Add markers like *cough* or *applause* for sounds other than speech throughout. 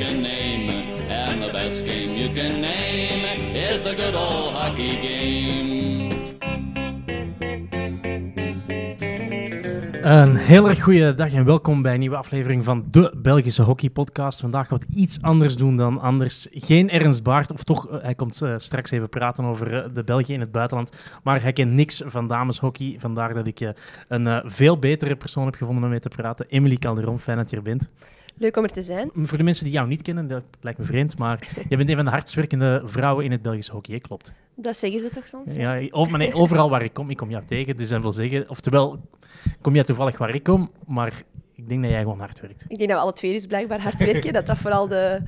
can name. And the best game you can name is the good old hockey game. Een heel erg goede dag en welkom bij een nieuwe aflevering van de Belgische Hockey Podcast. Vandaag het iets anders doen dan anders. Geen Ernst Baart, of toch, eh, hij komt eh, straks even praten over eh, de België in het buitenland. Maar hij kent niks van dameshockey. Vandaar dat ik een veel betere persoon heb gevonden om mee te praten. Emily Calderon, fijn dat je er bent. Leuk om er te zijn. Voor de mensen die jou niet kennen, dat lijkt me vreemd, maar je bent een van de hardst werkende vrouwen in het Belgisch hockey, klopt. Dat zeggen ze toch soms? Ja, o- maar nee, overal waar ik kom, ik kom jou tegen. Dus dat wil zeggen, oftewel, kom jij toevallig waar ik kom, maar ik denk dat jij gewoon hard werkt. Ik denk dat we alle twee dus blijkbaar hard werken, dat dat vooral de,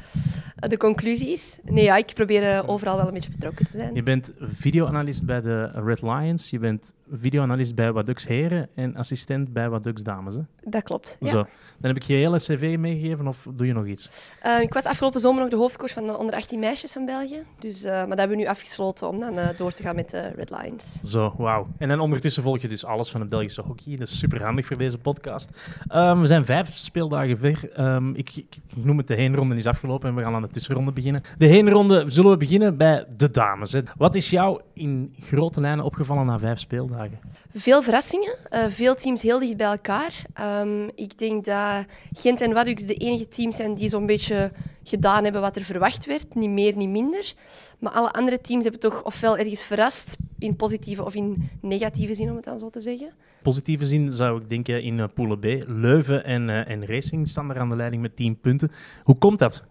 de conclusie is. Nee, ja, ik probeer eh, overal wel een beetje betrokken te zijn. Je bent videoanalist bij de Red Lions, je bent videoanalist bij Wadux Heren en assistent bij Wadux Dames. Hè? Dat klopt. Ja. Zo. Dan heb ik je hele cv meegegeven of doe je nog iets? Eh, ik was afgelopen zomer nog de hoofdcoach van de onder 18 meisjes van België. Dus, eh, maar dat hebben we nu afgesloten om dan eh, door te gaan met de Red Lions. Zo, wauw. En dan ondertussen volg je dus alles van het Belgische hockey. Dat is super handig voor deze podcast. Ehm, we zijn vijf speeldagen ver. Ehm, ik, ik, ik noem het de heenronde is afgelopen en we gaan aan de tussenronde beginnen. De heenronde zullen we beginnen bij de dames. Hè. Wat is jou in grote lijnen opgevallen na vijf speeldagen? Veel verrassingen, eh, veel teams heel dicht bij elkaar. Ehm, ik denk dat Gent en Wadux de enige teams zijn die zo'n beetje gedaan hebben wat er verwacht werd. Niet meer, niet minder. Maar alle andere teams hebben toch ofwel ergens verrast, in positieve of in negatieve zin, om het dan zo te zeggen. positieve zin zou ik denken in uh, Poelen B. Leuven en, eh, en Racing staan er aan de leiding met 10 punten. Hoe komt dat?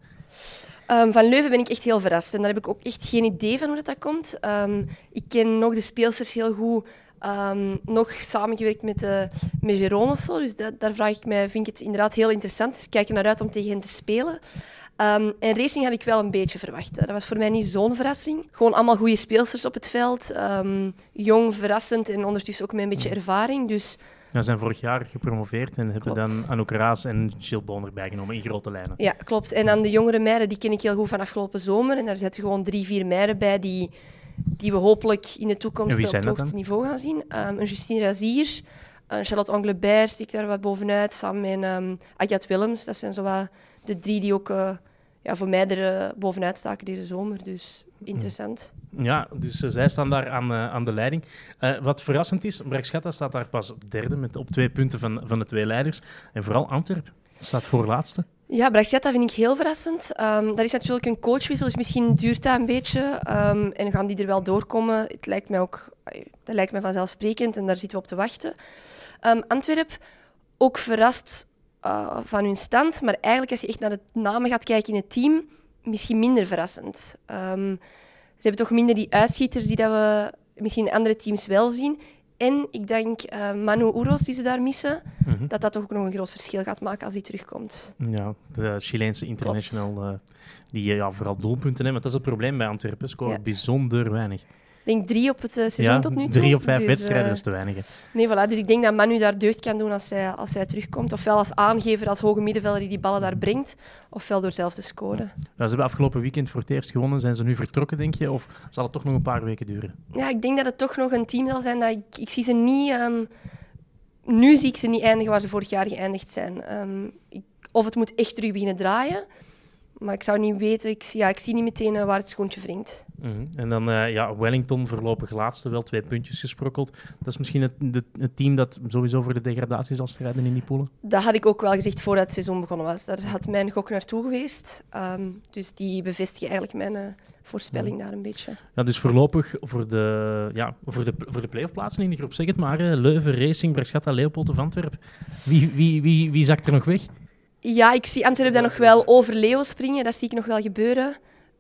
Ehm, van Leuven ben ik echt heel verrast. En daar heb ik ook echt geen idee van hoe dat, dat komt. Ehm, ik ken nog de speelsters heel goed. Ehm, nog samengewerkt met, uh, met Jerome of zo. Dus daar vraag ik mij, vind ik het inderdaad heel interessant. Dus ik kijk er naar uit om tegen hen te spelen. En racing had ik wel een beetje verwacht. Dat was voor mij niet zo'n verrassing. Gewoon allemaal goede speelsters op het veld. Jong, verrassend en ondertussen ook met een beetje ervaring. Dus Ja, zijn vorig jaar gepromoveerd en hebben Klopt. dan Anouk Raas en Jill Boon erbij genomen in grote lijnen. ja, klopt. En dan de jongere meiden, die ken ik heel goed van afgelopen zomer. En daar zitten gewoon drie, vier meiden bij die, die we hopelijk in de toekomst op het hoogste niveau gaan zien. Um, een Justine Razier, een Charlotte Anglebert stikt daar wat bovenuit, samen met um, Agathe Willems. Dat zijn zo wat de drie die ook uh, ja, voor mij er uh, bovenuit staken deze zomer. Dus interessant. Ja, dus uh, zij staan daar aan, uh, aan de leiding. Uh, wat verrassend is, Brechtschatta staat daar pas derde met op twee punten van, van de twee leiders. En vooral Antwerp staat voorlaatste. Ja, Brechtschatta vind ik heel verrassend. Um, dat is natuurlijk een coachwissel, dus misschien duurt dat een beetje. Um, en gaan die er wel doorkomen. Het lijkt mij ook dat lijkt mij vanzelfsprekend en daar zitten we op te wachten. Um, Antwerp, ook verrast uh, van hun stand. Maar eigenlijk, als je echt naar de namen gaat kijken in het team, misschien minder verrassend. Um, ze hebben toch minder die uitschieters die dat we misschien in andere teams wel zien. En ik denk uh, Manu Uros die ze daar missen, mm -hmm. dat dat toch ook nog een groot verschil gaat maken als hij terugkomt. Ja, de Chileense international, uh, die ja, vooral doelpunten hebben. Want dat is het probleem bij Antwerpen, scoren ja. bijzonder weinig. Ik denk drie op het uh, seizoen ja, tot nu toe. Drie op vijf dus, wedstrijden, dat is te weinig. Hè. Nee, voilà. Dus ik denk dat Manu daar deugd kan doen als hij, als hij terugkomt. Ofwel als aangever, als hoge middenvelder die die ballen daar brengt. Ofwel door zelf te scoren. Ja, ze hebben afgelopen weekend voor het eerst gewonnen. Zijn ze nu vertrokken, denk je? Of zal het toch nog een paar weken duren? Ja, ik denk dat het toch nog een team zal zijn. Dat ik, ik zie ze niet... Um, nu zie ik ze niet eindigen waar ze vorig jaar geëindigd zijn. Um, ik, of het moet echt terug beginnen draaien. Maar ik zou niet weten, ik, ja, ik zie niet meteen uh, waar het schoentje wringt. Mm -hmm. En dan uh, ja, Wellington voorlopig laatste, wel twee puntjes gesprokkeld. Dat is misschien het, het, het, team dat sowieso voor de degradatie zal strijden in die poelen. Dat had ik ook wel gezegd voordat het seizoen begonnen was. Daar had mijn gok naartoe geweest. Um, dus die bevestigen eigenlijk mijn uh, voorspelling ja. daar een beetje. Ja, dus voorlopig voor de, ja, voor de, voor de play-off plaatsen in de groep, zeg het maar. Leuven, Racing, Brechtschatta, Leopold of Antwerp. Wie, wie, wie, wie zakt er nog weg? Ja, ik zie Antwerpen dan nog wel over Leo springen. Dat zie ik nog wel gebeuren.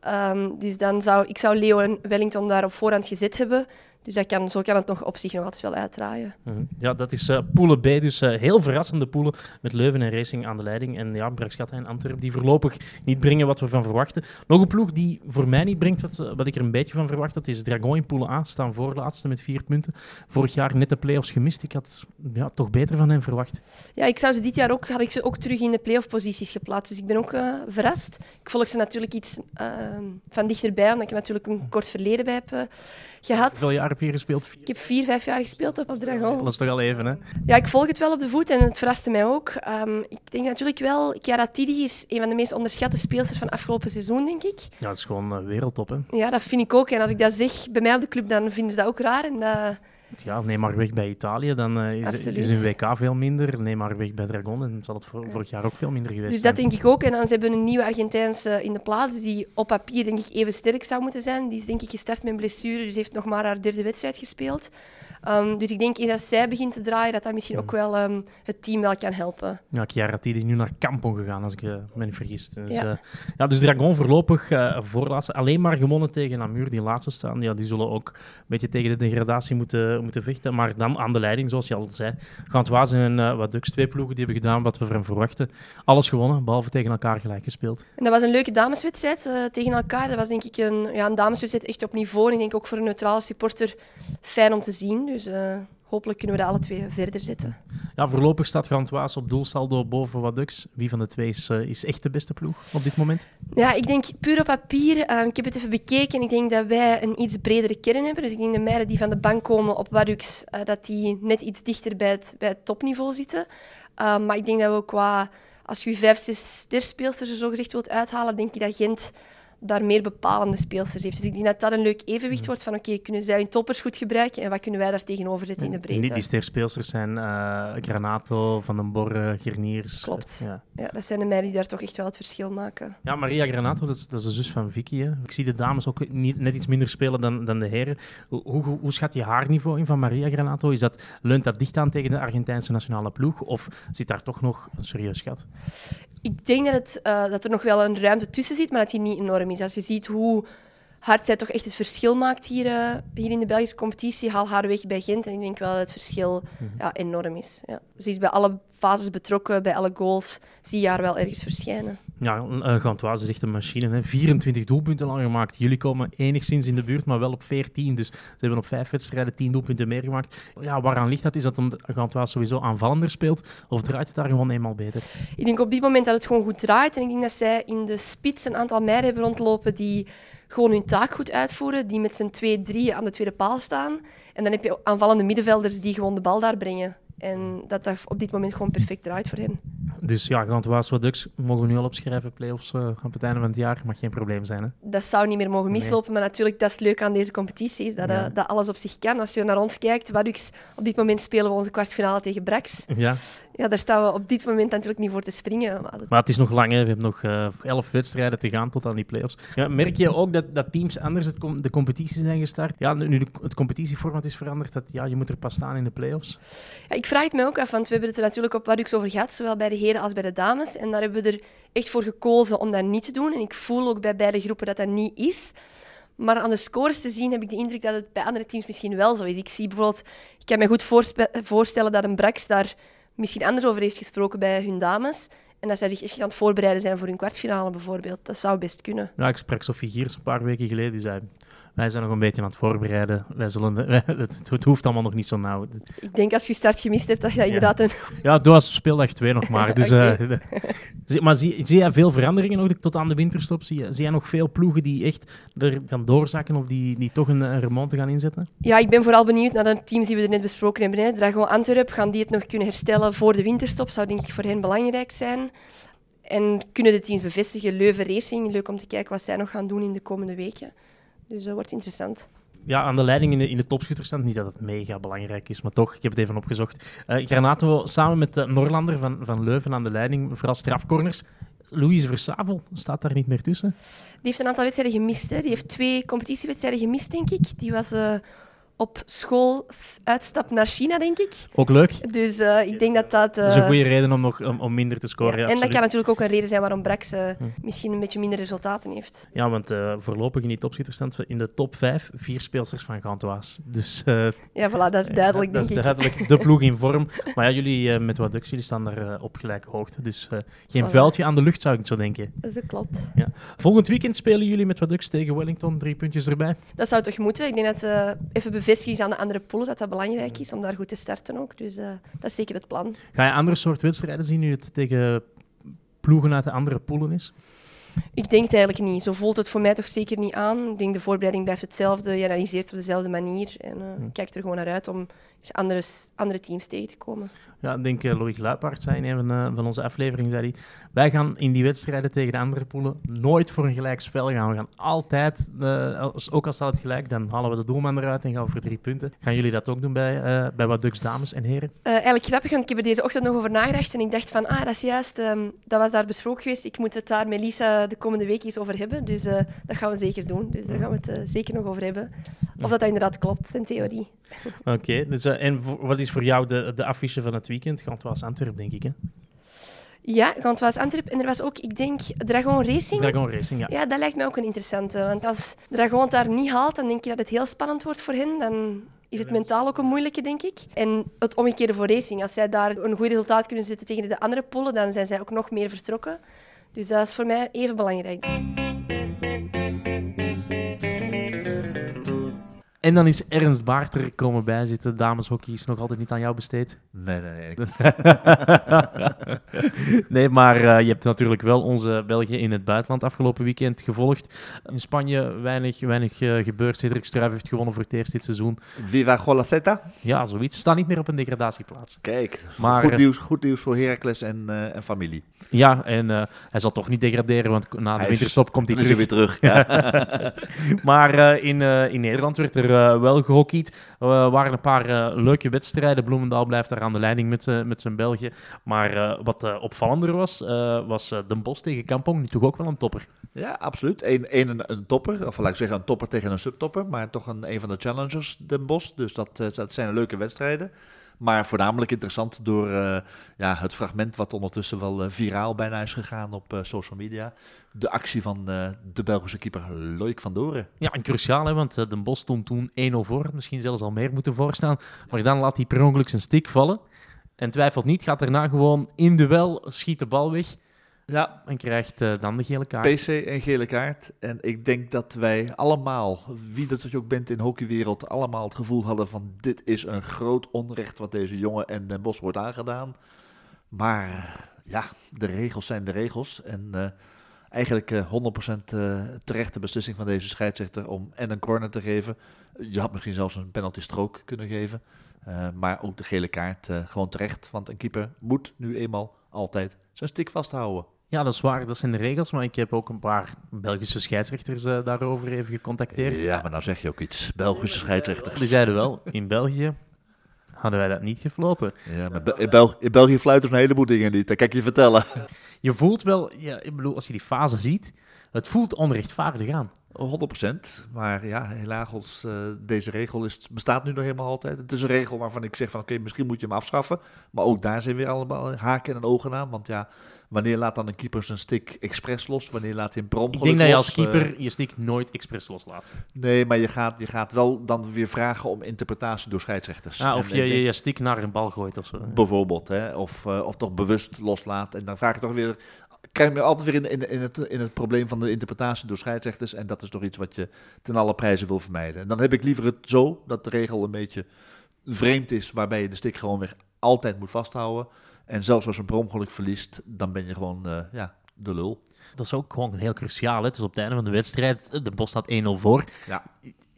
Um, dus dan zou ik zou Leo en Wellington daar op voorhand gezet hebben. Dus dat kan, zo kan het nog op zich nog altijd wel uitdraaien. -huh. Ja, dat is uh, poelen B. Dus uh, heel verrassende poelen met Leuven en Racing aan de leiding. En ja, Brechtschatta en Antwerpen die voorlopig niet brengen wat we van verwachten. Nog een ploeg die voor mij niet brengt wat, wat ik er een beetje van verwacht had, is Dragon in poelen A. Staan voorlaatste met vier punten. Vorig jaar net de play-offs gemist. Ik had ja, toch beter van hen verwacht. Ja, ik zou ze dit jaar ook, had ik ze ook terug in de play-off posities geplaatst. Dus ik ben ook uh, verrast. Ik volg ze natuurlijk iets van dichterbij, omdat ik er natuurlijk een kort verleden bij heb gehad. Hoeveel jaar heb je gespeeld? Ik heb vier, vijf jaar gespeeld op, op Dragon. Dat is toch al even, hè? Ja, ik volg het wel op de voet en het verraste mij ook. Ehm, ik denk natuurlijk wel, Chiara Tidi is een van de meest onderschatte speelsters van afgelopen seizoen, denk ik. Ja, het is gewoon uh, wereldtop, hè? Ja, dat vind ik ook. En als ik dat zeg bij mij op de club, dan vinden ze dat ook raar. En dat, ja, neem maar weg bij Italië, dan uh, is, is, een WK veel minder. Neem maar weg bij Dragon, en zal het vorig jaar ook veel minder geweest dus zijn. Dus dat denk ik ook. En dan ze hebben een nieuwe Argentijnse in de plaats, die op papier denk ik even sterk zou moeten zijn. Die is denk ik gestart met een blessure, dus heeft nog maar haar derde wedstrijd gespeeld. Um, dus ik denk eens als zij begint te draaien, dat dat misschien ook wel um, het team wel kan helpen. Ja, Chiara Tidi is nu naar Kampong gegaan, als ik uh, me niet vergis. Dus, ja. Uh, ja, dus Dragon voorlopig uh, voorlaatste. Alleen maar gewonnen tegen Namur, die laatste staan. Ja, die zullen ook een beetje tegen de degradatie moeten, moeten vechten. Maar dan aan de leiding, zoals je al zei. Gantoise en uh, wat Dux, twee ploegen die hebben gedaan wat we van hem verwachten. Alles gewonnen, behalve tegen elkaar gelijk gespeeld. En dat was een leuke dameswedstrijd uh, tegen elkaar. Dat was denk ik een, ja, een dameswedstrijd echt op niveau. En ik denk ook voor een neutrale supporter fijn om te zien. Dus uh, hopelijk kunnen we dat alle twee verder zetten. Ja, voorlopig staat Gantoise op doelsaldo boven Wadux. Wie van de twee is, uh, is echt de beste ploeg op dit moment? Ja, ik denk puur op papier. Uh, ik heb het even bekeken en ik denk dat wij een iets bredere kern hebben. Dus ik denk de meiden die van de bank komen op Wadux, uh, dat die net iets dichter bij het, bij het topniveau zitten. maar ik denk dat we qua, als je je vijf, zes sterspeelsters er zo gezegd wilt uithalen, denk ik dat Gent daar meer bepalende speelsters heeft. Dus ik denk dat dat een leuk evenwicht wordt van oké, okay, kunnen zij hun toppers goed gebruiken en wat kunnen wij daar tegenover zetten in de breedte. Die, die sterspeelsters zijn uh, Granato, Van den Borre, Gerniers. Klopt. Uh, ja. ja. dat zijn de meiden die daar toch echt wel het verschil maken. Ja, Maria Granato, dat is, dat is de zus van Vicky. Hè. Ik zie de dames ook niet, net iets minder spelen dan, dan de heren. Hoe, hoe, hoe schat je haar niveau in van Maria Granato? Is dat, leunt dat dicht aan tegen de Argentijnse nationale ploeg of zit daar toch nog een serieus gat? Ik denk dat, het, uh, dat er nog wel een ruimte tussen zit, maar dat die niet enorm is. Als je ziet hoe hard zij toch echt het verschil maakt hier, uh, hier in de Belgische competitie, haal haar weg bij Gent. En ik denk wel dat het verschil mm-hmm. ja, enorm is. Ja. Ze is bij alle fases betrokken, bij alle goals zie je haar wel ergens verschijnen. Ja, uh, Gantoise is echt een machine. Hè. 24 doelpunten lang gemaakt. Jullie komen enigszins in de buurt, maar wel op 14. Dus ze hebben op vijf wedstrijden 10 doelpunten meer gemaakt. Ja, waaraan ligt dat? Is dat omdat Gantoise sowieso aanvallender speelt? Of draait het daar gewoon eenmaal beter? Ik denk op dit moment dat het gewoon goed draait. En ik denk dat zij in de spits een aantal meiden hebben rondlopen die gewoon hun taak goed uitvoeren. Die met z'n 2-3 aan de tweede paal staan. En dan heb je aanvallende middenvelders die gewoon de bal daar brengen. En dat dat op dit moment gewoon perfect draait voor hen. Dus ja, Gantoise wat Ducks mogen we nu al opschrijven. Playoffs uh, op het einde van het jaar mag geen probleem zijn. Hè? Dat zou niet meer mogen mislopen. Nee. Maar natuurlijk, dat is leuk aan deze competitie. Is dat, ja. uh, dat alles op zich kan. Als je naar ons kijkt, Wadux, op dit moment spelen we onze kwartfinale tegen Brax. Ja. Ja, daar staan we op dit moment natuurlijk niet voor te springen. Maar, dat... maar het is nog lang, hè. we hebben nog uh, elf wedstrijden te gaan tot aan die play-offs. Ja, merk je ook dat, dat teams anders het com de competitie zijn gestart? Ja, nu de, het competitieformat is veranderd, dat ja, je moet er pas staan in de play-offs. Ja, ik vraag het mij ook af, want we hebben het er natuurlijk op Wadux over gehad, zowel bij de heren als bij de dames. En daar hebben we er echt voor gekozen om dat niet te doen. En ik voel ook bij beide groepen dat dat niet is. Maar aan de scores te zien heb ik de indruk dat het bij andere teams misschien wel zo is. Ik zie bijvoorbeeld, ik kan me goed voorstellen dat een Brax daar misschien anders over heeft gesproken bij hun dames. En dat zij zich echt aan het voorbereiden zijn voor hun kwartfinale bijvoorbeeld. Dat zou best kunnen. Ja, ik sprak Sofie Giers een paar weken geleden. Die zei, wij zijn nog een beetje aan het voorbereiden. Wij zullen de, *laughs* wij, het, het, hoeft allemaal nog niet zo nauw. Ik denk als je start gemist hebt, dat je dat inderdaad... Een... Ja, het was speeldag 2 nog maar. *laughs* Dus, okay. uh, *laughs* maar zie, zie jij veel veranderingen nog tot aan de winterstop? Zie, zie jij nog veel ploegen die echt er gaan doorzakken of die, die toch een, een remonte gaan inzetten? Ja, ik ben vooral benieuwd naar de teams die we er net besproken hebben. Hè. Dragon Antwerp, gaan die het nog kunnen herstellen voor de winterstop? Zou denk ik voor hen belangrijk zijn. En kunnen de teams bevestigen? Leuven Racing, leuk om te kijken wat zij nog gaan doen in de komende weken. Dus dat wordt interessant. Ja, aan de leiding in de, in de topschutterstand. Niet dat het mega belangrijk is, maar toch, ik heb het even opgezocht. Uh, Granato samen met de Norlander van, van Leuven aan de leiding, vooral strafcorners. Louise Versavel staat daar niet meer tussen. Die heeft een aantal wedstrijden gemist. Hè. Die heeft twee competitiewedstrijden gemist, denk ik. Die was... Uh, op school uitstap naar China, denk ik. Ook leuk. Dus uh, ik denk dat dat... Uh... Dat is een goede reden om, nog, om, om minder te scoren. Ja, ja, en dat kan natuurlijk ook een reden zijn waarom Brax uh, hm. misschien een beetje minder resultaten heeft. Ja, want voorlopig in die topschitterstand in de top 5 vier speelsters van Gantoise. Dus, ja, voilà, dat is *laughs* duidelijk, denk ik. Dat is duidelijk de ploeg in vorm. Maar ja, jullie met wat Dux, jullie staan daar op gelijke hoogte. Dus geen voilà. vuiltje aan de lucht, zou ik zo denken. Dat klopt. Ja. Volgend weekend spelen jullie met wat Dux tegen Wellington. Drie puntjes erbij. Dat zou toch moeten. Ik denk dat even bevestiging is aan de andere poelen, dat dat belangrijk is om daar goed te starten ook. Dus uh, dat is zeker het plan. Ga je andere soort wedstrijden zien nu het tegen ploegen uit de andere poelen is? Ik denk het eigenlijk niet. Zo voelt het voor mij toch zeker niet aan. Ik denk de voorbereiding blijft hetzelfde. Je analyseert op dezelfde manier. En uh, kijk er gewoon naar uit om andere, andere teams tegen te komen. Ja, ik denk uh, Loïc Luipaard zei in een van, uh, van onze afleveringen, zei hij, wij gaan in die wedstrijden tegen de andere poelen nooit voor een gelijk spel gaan. We gaan altijd, uh, als, ook al staat het gelijk, dan halen we de doelman eruit en gaan we voor drie punten. Gaan jullie dat ook doen bij, bij wat Ducks dames en heren? eigenlijk grappig, want ik heb er deze ochtend nog over nagedacht en ik dacht van, ah, dat is juist, um, dat was daar besproken geweest. Ik moet het daar met Lisa de komende week eens over hebben. Dus dat gaan we zeker doen. Dus daar gaan we het zeker nog over hebben. Of dat, dat inderdaad klopt, in theorie. Oké, okay, dus, uh, en voor, wat is voor jou de, de affiche van het weekend? Gantoise Antwerp, denk ik, hè? Ja, Gantoise Antwerp. En er was ook, ik denk, Dragon Racing. Dragon Racing, ja. Ja, dat lijkt me ook een interessante. Want als Dragon het daar niet haalt, dan denk je dat het heel spannend wordt voor hen. Dan is het mentaal ook een moeilijke, denk ik. En het omgekeerde voor Racing. Als zij daar een goed resultaat kunnen zetten tegen de andere polen, dan zijn zij ook nog meer vertrokken. Dus dat is voor mij even belangrijk. En dan is Ernst Baart er komen bijzitten. Dameshockey is nog altijd niet aan jou besteed. Nee, nee, nee. *laughs* nee, maar uh, je hebt natuurlijk wel onze België in het buitenland afgelopen weekend gevolgd. In Spanje weinig, weinig uh, gebeurd. Cedric Struijf heeft gewonnen voor het eerst dit seizoen. Viva Golaceta? Ja, zoiets. Staan niet meer op een degradatieplaats. Kijk, maar, goed, nieuws, goed nieuws voor Heracles en, uh, en familie. Ja, en hij zal toch niet degraderen, want na de hij winterstop komt hij terug. weer terug, ja. *laughs* maar in, in Nederland werd er wel gehockeyd. Uh, waren een paar uh, leuke wedstrijden. Bloemendaal blijft daar aan de leiding met, met zijn België. Maar wat opvallender was, was Den Bosch tegen Kampong. Nu toch ook wel een topper. Ja, absoluut. Eén een, een, topper, of laat ik zeggen een topper tegen een subtopper. Maar toch een, een van de challengers, Den Bosch. Dus dat, dat zijn leuke wedstrijden. Maar voornamelijk interessant door uh, ja, het fragment wat ondertussen wel uh, viraal bijna is gegaan op uh, social media. De actie van de Belgische keeper Loïc van Doren. Ja, en cruciaal, want Den Bos stond toen 1-0 voor. Misschien zelfs al meer moeten voorstaan. Maar dan laat hij per ongeluk zijn stick vallen. En twijfelt niet, gaat daarna gewoon in duel, schiet de bal weg. Ja. En krijgt uh, dan de gele kaart. PC en gele kaart. En ik denk dat wij allemaal, wie dat ook bent in hockeywereld, allemaal het gevoel hadden van dit is een groot onrecht wat deze jongen en Den Bos wordt aangedaan. Maar ja, de regels zijn de regels. En uh, eigenlijk uh, 100% uh, terechte beslissing van deze scheidsrechter om en een corner te geven. Je had misschien zelfs een penalty strook kunnen geven. Maar ook de gele kaart gewoon terecht. Want een keeper moet nu eenmaal altijd zijn stick vasthouden. Ja, dat is waar. Dat zijn de regels. Maar ik heb ook een paar Belgische scheidsrechters uh, daarover even gecontacteerd. Ja, maar nou zeg je ook iets. Belgische scheidsrechters. Die zeiden wel, in België hadden wij dat niet gefloten. Ja, maar in, Bel in België fluiten een heleboel dingen niet. Dat kan ik je vertellen. Je voelt wel, ja, ik bedoel, als je die fase ziet, het voelt onrechtvaardig aan. 100%. Maar ja, helaas, uh, deze regel is, bestaat nu nog helemaal altijd. Het is een regel waarvan ik zeg van oké, okay, misschien moet je hem afschaffen. Maar ook daar zijn weer allemaal haken en ogen aan. Want ja, wanneer laat dan een keeper zijn stick expres los? Wanneer laat hij een per Ik denk dat je los? als keeper Uh, je stick nooit expres loslaat. nee, maar je gaat, je gaat wel dan weer vragen om interpretatie door scheidsrechters. Ah, of En je, je, je stick naar een bal gooit of zo. Bijvoorbeeld, hè? Of, uh, of toch bewust loslaat. En dan vraag ik toch weer. Krijg je me altijd weer in, in, in, het, in het probleem van de interpretatie door scheidsrechters. En dat is toch iets wat je ten alle prijzen wil vermijden. En dan heb ik liever het zo dat de regel een beetje vreemd is. Waarbij je de stick gewoon weer altijd moet vasthouden. En zelfs als een per ongeluk verliest, dan ben je gewoon uh, ja, de lul. Dat is ook gewoon heel cruciaal. Het is op het einde van de wedstrijd, de Bos staat 1-0 voor. Ja.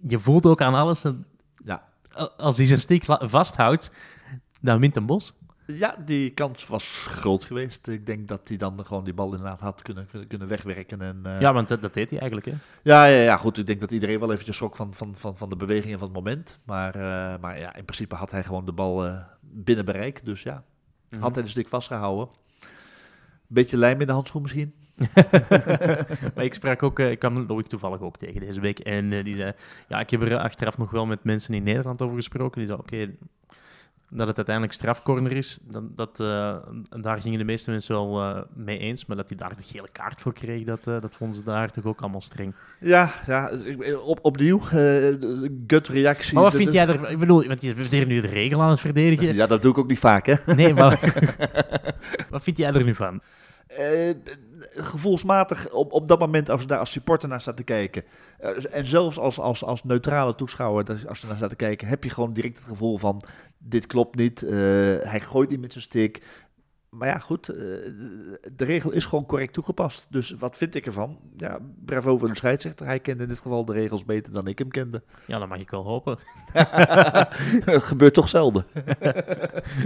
Je voelt ook aan alles, Ja. als hij zijn stick vasthoudt, dan wint een Bos. Ja, die kans was groot geweest. Ik denk dat hij dan gewoon die bal inderdaad had kunnen, kunnen, wegwerken. En, uh, Ja, want dat, dat deed hij eigenlijk. Hè? Ja, ja, ja, goed. Ik denk dat iedereen wel eventjes schrok van, van, van, van de bewegingen van het moment. Maar, uh, maar ja, in principe had hij gewoon de bal uh, binnen bereik. Dus ja, Mhm. had hij de stick vastgehouden. Beetje lijm in de handschoen misschien. *laughs* maar ik sprak ook, ik kwam Loïc toevallig ook tegen deze week. En die zei, ja, ik heb er achteraf nog wel met mensen in Nederland over gesproken. Die zei, oké, okay, dat het uiteindelijk strafcorner is, dat, dat, uh, daar gingen de meeste mensen wel uh, mee eens. Maar dat hij daar de gele kaart voor kreeg, dat, uh, dat vonden ze daar toch ook allemaal streng. Ja, ja op, opnieuw, gut-reactie. Maar wat vind jij er, ik bedoel, want je bent nu de regel aan het verdedigen. Ja, dat doe ik ook niet vaak, hè? Nee, maar *laughs* *laughs* wat vind jij er nu van? Gevoelsmatig op, op dat moment, als je daar als supporter naar staat te kijken, uh, en zelfs als, als, als neutrale toeschouwer, als je naar staat te kijken, heb je gewoon direct het gevoel van: dit klopt niet, uh, hij gooit niet met zijn stick. Maar ja, goed, eh, de regel is gewoon correct toegepast. Dus wat vind ik ervan? Ja, bravo voor de scheidsrechter. Hij kende in dit geval de regels beter dan ik hem kende. *laughs* Ja, dat mag ik wel hopen. *laughs* Het gebeurt toch zelden. *laughs*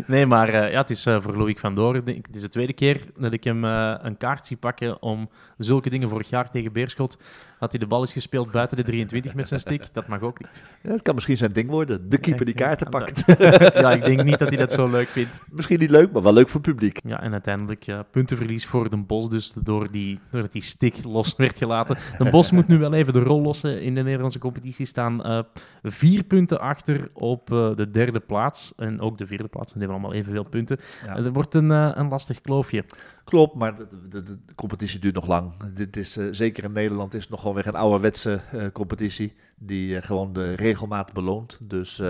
Nee, maar eh, ja, het is eh, voor Loïc van Doren. Het is de tweede keer dat ik hem een kaart zie pakken om zulke dingen. Vorig jaar tegen Beerschot had hij de bal is gespeeld buiten de 23 met zijn stick. Dat mag ook niet. Ja, het kan misschien zijn ding worden. De keeper die kaarten pakt. *laughs* ja, ik denk niet dat hij dat zo leuk vindt. Misschien niet leuk, maar wel leuk voor het publiek. Ja, en uiteindelijk ja, puntenverlies voor Den Bos, dus door die, doordat die stick los werd gelaten. Den Bos moet nu wel even de rol lossen in de Nederlandse competitie. Staan eh, vier punten achter op eh, de derde plaats. En ook de vierde plaats, die hebben allemaal evenveel punten. Ja. Het wordt een, eh, een lastig kloofje. Klopt, maar de, de, competitie duurt nog lang. Dit is, eh, zeker in Nederland is het nog gewoon weer een ouderwetse eh, competitie die eh, gewoon de regelmaat beloont. Dus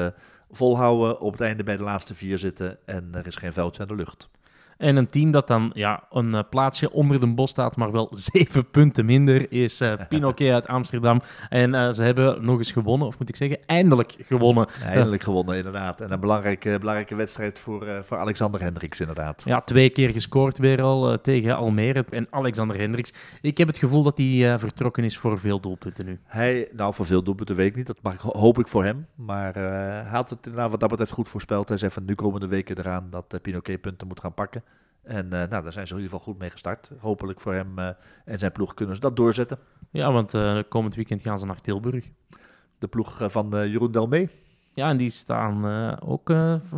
volhouden, op het einde bij de laatste vier zitten en er is geen vuiltje aan de lucht. En een team dat dan ja, een eh, plaatsje onder Den Bos staat, maar wel *laughs* zeven punten minder, is *laughs* Pinoquet uit Amsterdam. En eh, ze hebben nog eens gewonnen, of moet ik zeggen, eindelijk gewonnen. Eindelijk gewonnen, inderdaad. En een belangrijke, belangrijke wedstrijd voor, voor Alexander Hendricks, inderdaad. Ja, twee keer gescoord weer al tegen Almere. En Alexander Hendricks. Ik heb het gevoel dat hij vertrokken is voor veel doelpunten nu. Hij, nou voor veel doelpunten weet ik niet, dat mag hoop ik voor hem. Maar hij had het inderdaad wat dat betreft goed voorspeld. Hij zei van nu komende weken eraan dat uh, Pinoquet punten moet gaan pakken. En eh, nou, daar zijn ze in ieder geval goed mee gestart. Hopelijk voor hem eh, en zijn ploeg kunnen ze dat doorzetten. Ja, want eh, komend weekend gaan ze naar Tilburg. De ploeg van Jeroen Delmee. Ja, en die staan ook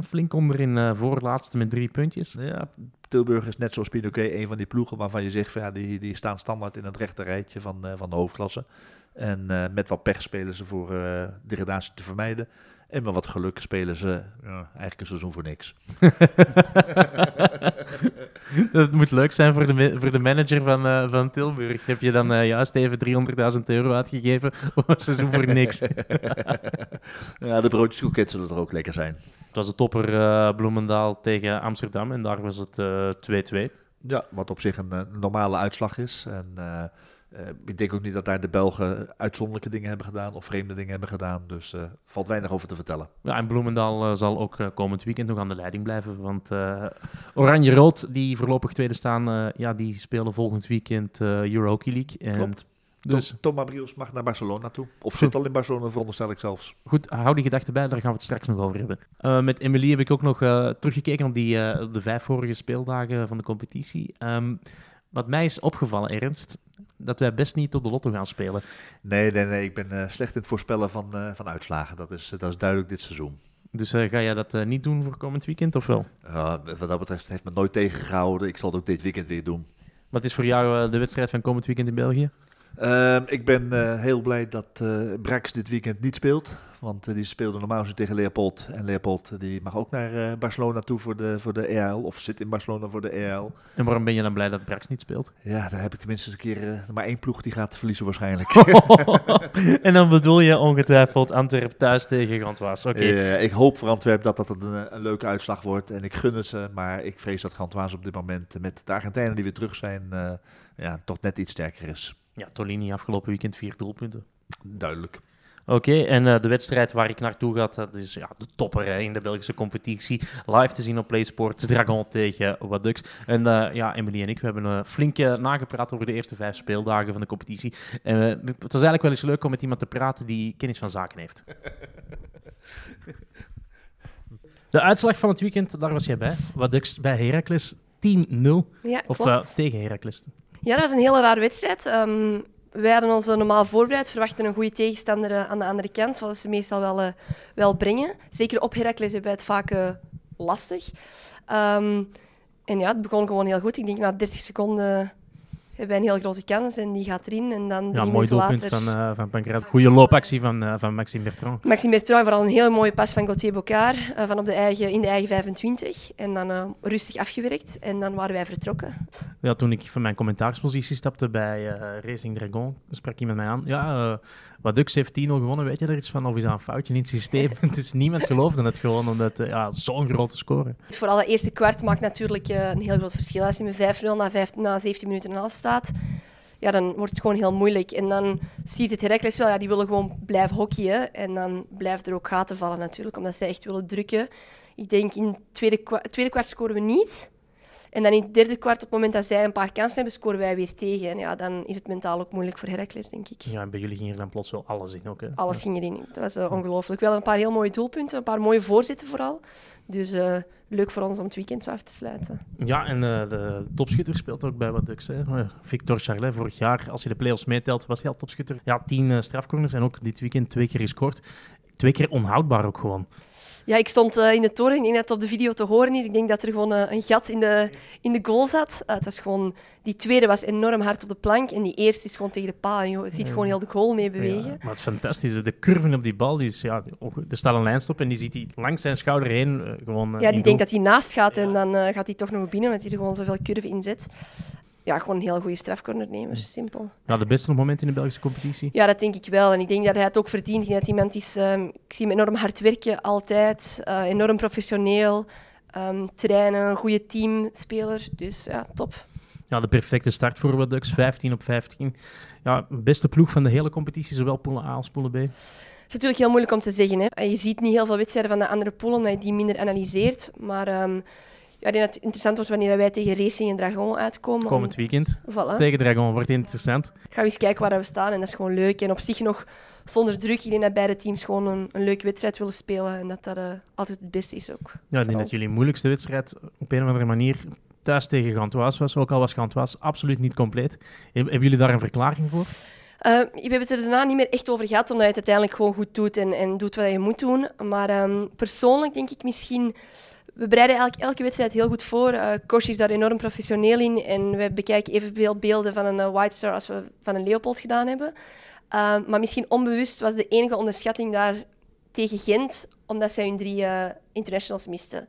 flink onderin uh, voorlaatste met drie puntjes. Ja, Tilburg is net zoals Pinoquet een van die ploegen waarvan je zegt van ja, die, die staan standaard in het rechte rijtje van, van de hoofdklasse. En met wat pech spelen ze voor degradatie te vermijden. En met wat geluk spelen ze ja, eigenlijk een seizoen voor niks. *laughs* *laughs* dat moet leuk zijn voor de, voor de manager van, uh, van Tilburg. Heb je dan uh, juist even 300.000 euro uitgegeven *laughs* voor een seizoen voor niks? *laughs* ja, de broodjeskoeket zullen er ook lekker zijn. Het was de topper uh, Bloemendaal tegen Amsterdam en daar was het 2-2. Ja, wat op zich een normale uitslag is. En uh, ik denk ook niet dat daar de Belgen uitzonderlijke dingen hebben gedaan of vreemde dingen hebben gedaan. Dus er uh, valt weinig over te vertellen. Ja, en Bloemendaal uh, zal ook komend weekend nog aan de leiding blijven. Want Oranje-Rood, die voorlopig tweede staan, ja, die spelen volgend weekend Euro Hockey League. En Klopt. Dus... Tom, mag naar Barcelona toe. Of zit al in Barcelona, veronderstel ik zelfs. Goed, hou die gedachte bij, daar gaan we het straks nog over hebben. Uh, met Emily heb ik ook nog uh, teruggekeken op die, uh, de vijf vorige speeldagen van de competitie. Um, wat mij is opgevallen, Ernst, dat wij best niet op de lotto gaan spelen. Nee, nee, nee. Ik ben uh, slecht in het voorspellen van, uh, van uitslagen. Dat is, dat is duidelijk dit seizoen. Dus uh, ga jij dat niet doen voor komend weekend, of wel? wat dat betreft heeft me nooit tegengehouden. Ik zal het ook dit weekend weer doen. Wat is voor jou de wedstrijd van komend weekend in België? Uh, ik ben uh, heel blij dat uh, Brax dit weekend niet speelt. Want die speelde normaal zo tegen Leopold. En Leopold die mag ook naar Barcelona toe voor de, voor de EAL. Of zit in Barcelona voor de EAL. En waarom ben je dan blij dat Brax niet speelt? Ja, daar heb ik tenminste een keer maar één ploeg die gaat verliezen waarschijnlijk. *laughs* en dan bedoel je ongetwijfeld Antwerp thuis tegen Gantoise. Oké. Okay. ik hoop voor Antwerp dat dat een, een, leuke uitslag wordt. En ik gun het ze. Maar ik vrees dat Gantoise op dit moment met de Argentijnen die weer terug zijn... ja, toch net iets sterker is. Ja, Tolini afgelopen weekend vier doelpunten. Duidelijk. Oké, okay, en uh, de wedstrijd waar ik naartoe ga, dat is ja, de topper hè, in de Belgische competitie. Live te zien op PlaySports, Dragon tegen Wadux. En uh, ja, Emily en ik, we hebben uh, flink nagepraat over de eerste vijf speeldagen van de competitie. En het was eigenlijk wel eens leuk om met iemand te praten die kennis van zaken heeft. *laughs* De uitslag van het weekend, daar was jij bij. Wadux bij Heracles 10-0. Ja, of uh, tegen Heracles. Ja, dat was een hele rare wedstrijd. Um, wij hadden ons normaal voorbereid, verwachten een goede tegenstander uh, aan de andere kant, zoals ze meestal wel, uh, wel brengen. Zeker op Heracles hebben het vaak uh, lastig. Um, en ja, het begon gewoon heel goed. Ik denk na 30 seconden hebben een heel grote kans en die gaat erin. En dan ja, mooi doelpunt later... van, uh, van Pancrat. Goede loopactie van, uh, van Maxime Bertrand. Maxime Bertrand, vooral een hele mooie pas van Gauthier Bocard uh, van op de eigen, in de eigen 25. En dan rustig afgewerkt en dan waren wij vertrokken. Ja, toen ik van mijn commentaarspositie stapte bij Racing Dragon, sprak iemand mij aan. Ja, Wadux heeft 10 gewonnen, weet je er iets van? Of is dat een foutje in *laughs* het systeem? is niemand geloofde het gewoon, omdat ja, zo'n grote score. Vooral dat eerste kwart maakt natuurlijk een heel groot verschil. Als je met 5-0 na, 5, na 17 minuten en half staat, ja, dan wordt het gewoon heel moeilijk. En dan ziet het Heracles wel, ja, die willen gewoon blijven hockeyen. En dan blijven er ook gaten vallen natuurlijk, omdat zij echt willen drukken. Ik denk in het tweede, tweede kwart scoren we niet. En dan in het derde kwart, op het moment dat zij een paar kansen hebben, scoren wij weer tegen. En ja, dan is het mentaal ook moeilijk voor Heracles, denk ik. Ja, en bij jullie ging er dan plots wel alles in ook. Hè? Alles ging erin. Dat was uh, ongelooflijk. Wel een paar heel mooie doelpunten, een paar mooie voorzitten vooral. Dus uh, leuk voor ons om het weekend zo af te sluiten. Ja, en uh, de topschutter speelt ook bij wat Ducks. Hè? Victor Charlet, vorig jaar, als je de play-offs meetelt, was hij al topschutter. Ja, tien strafcorners en ook dit weekend twee keer gescoord. Twee keer onhoudbaar ook gewoon. Ja, ik stond uh, in de toren. Ik denk dat het op de video te horen is. Ik denk dat er gewoon uh, een gat in de, in de goal zat. Uh, het was gewoon, die tweede was enorm hard op de plank. En die eerste is gewoon tegen de paal. Je ziet gewoon heel de goal mee bewegen. Ja, maar het is fantastisch. De curve op die bal, die is, ja, er staat een lijnstop en die ziet hij langs zijn schouder heen. gewoon, ja, die denkt dat hij naast gaat en dan gaat hij toch nog binnen, want hij er gewoon zoveel curve in zet ja, gewoon een heel goede strafcornernemers. Simpel. Ja, de beste moment in de Belgische competitie? Ja, dat denk ik wel. En ik denk dat hij het ook verdient. Dat iemand is... Um, ik zie hem enorm hard werken, altijd. Uh, enorm professioneel. Um, trainen, een goede teamspeler. Dus ja, top. Ja, de perfecte start voor Ducks. 15 op 15. Ja, beste ploeg van de hele competitie, zowel poelen A als poelen B. Het is natuurlijk heel moeilijk om te zeggen. Hè. Je ziet niet heel veel wedstrijden van de andere poelen, omdat je die minder analyseert. Maar... Um, ja, ik denk dat het interessant wordt wanneer wij tegen Racing en Dragon uitkomen. Komend weekend voilà. tegen Dragon wordt interessant. Gaan we eens kijken waar we staan en dat is gewoon leuk. En op zich nog zonder druk. Ik denk dat beide teams gewoon een, een leuke wedstrijd willen spelen en dat dat uh, altijd het beste is ook. Ja, ik denk dat jullie moeilijkste wedstrijd op een of andere manier thuis tegen Gantoise was. Ook al was Gantoise absoluut niet compleet. Hebben jullie daar een verklaring voor? Uh, we hebben het er daarna niet meer echt over gehad, omdat je het uiteindelijk gewoon goed doet en, en doet wat je moet doen. Maar um, persoonlijk denk ik misschien we bereiden eigenlijk elke wedstrijd heel goed voor. Uh, is daar enorm professioneel in en we bekijken evenveel beelden van een uh, White Star als we van een Leopold gedaan hebben. Uh, maar misschien onbewust was de enige onderschatting daar tegen Gent, omdat zij hun drie internationals misten.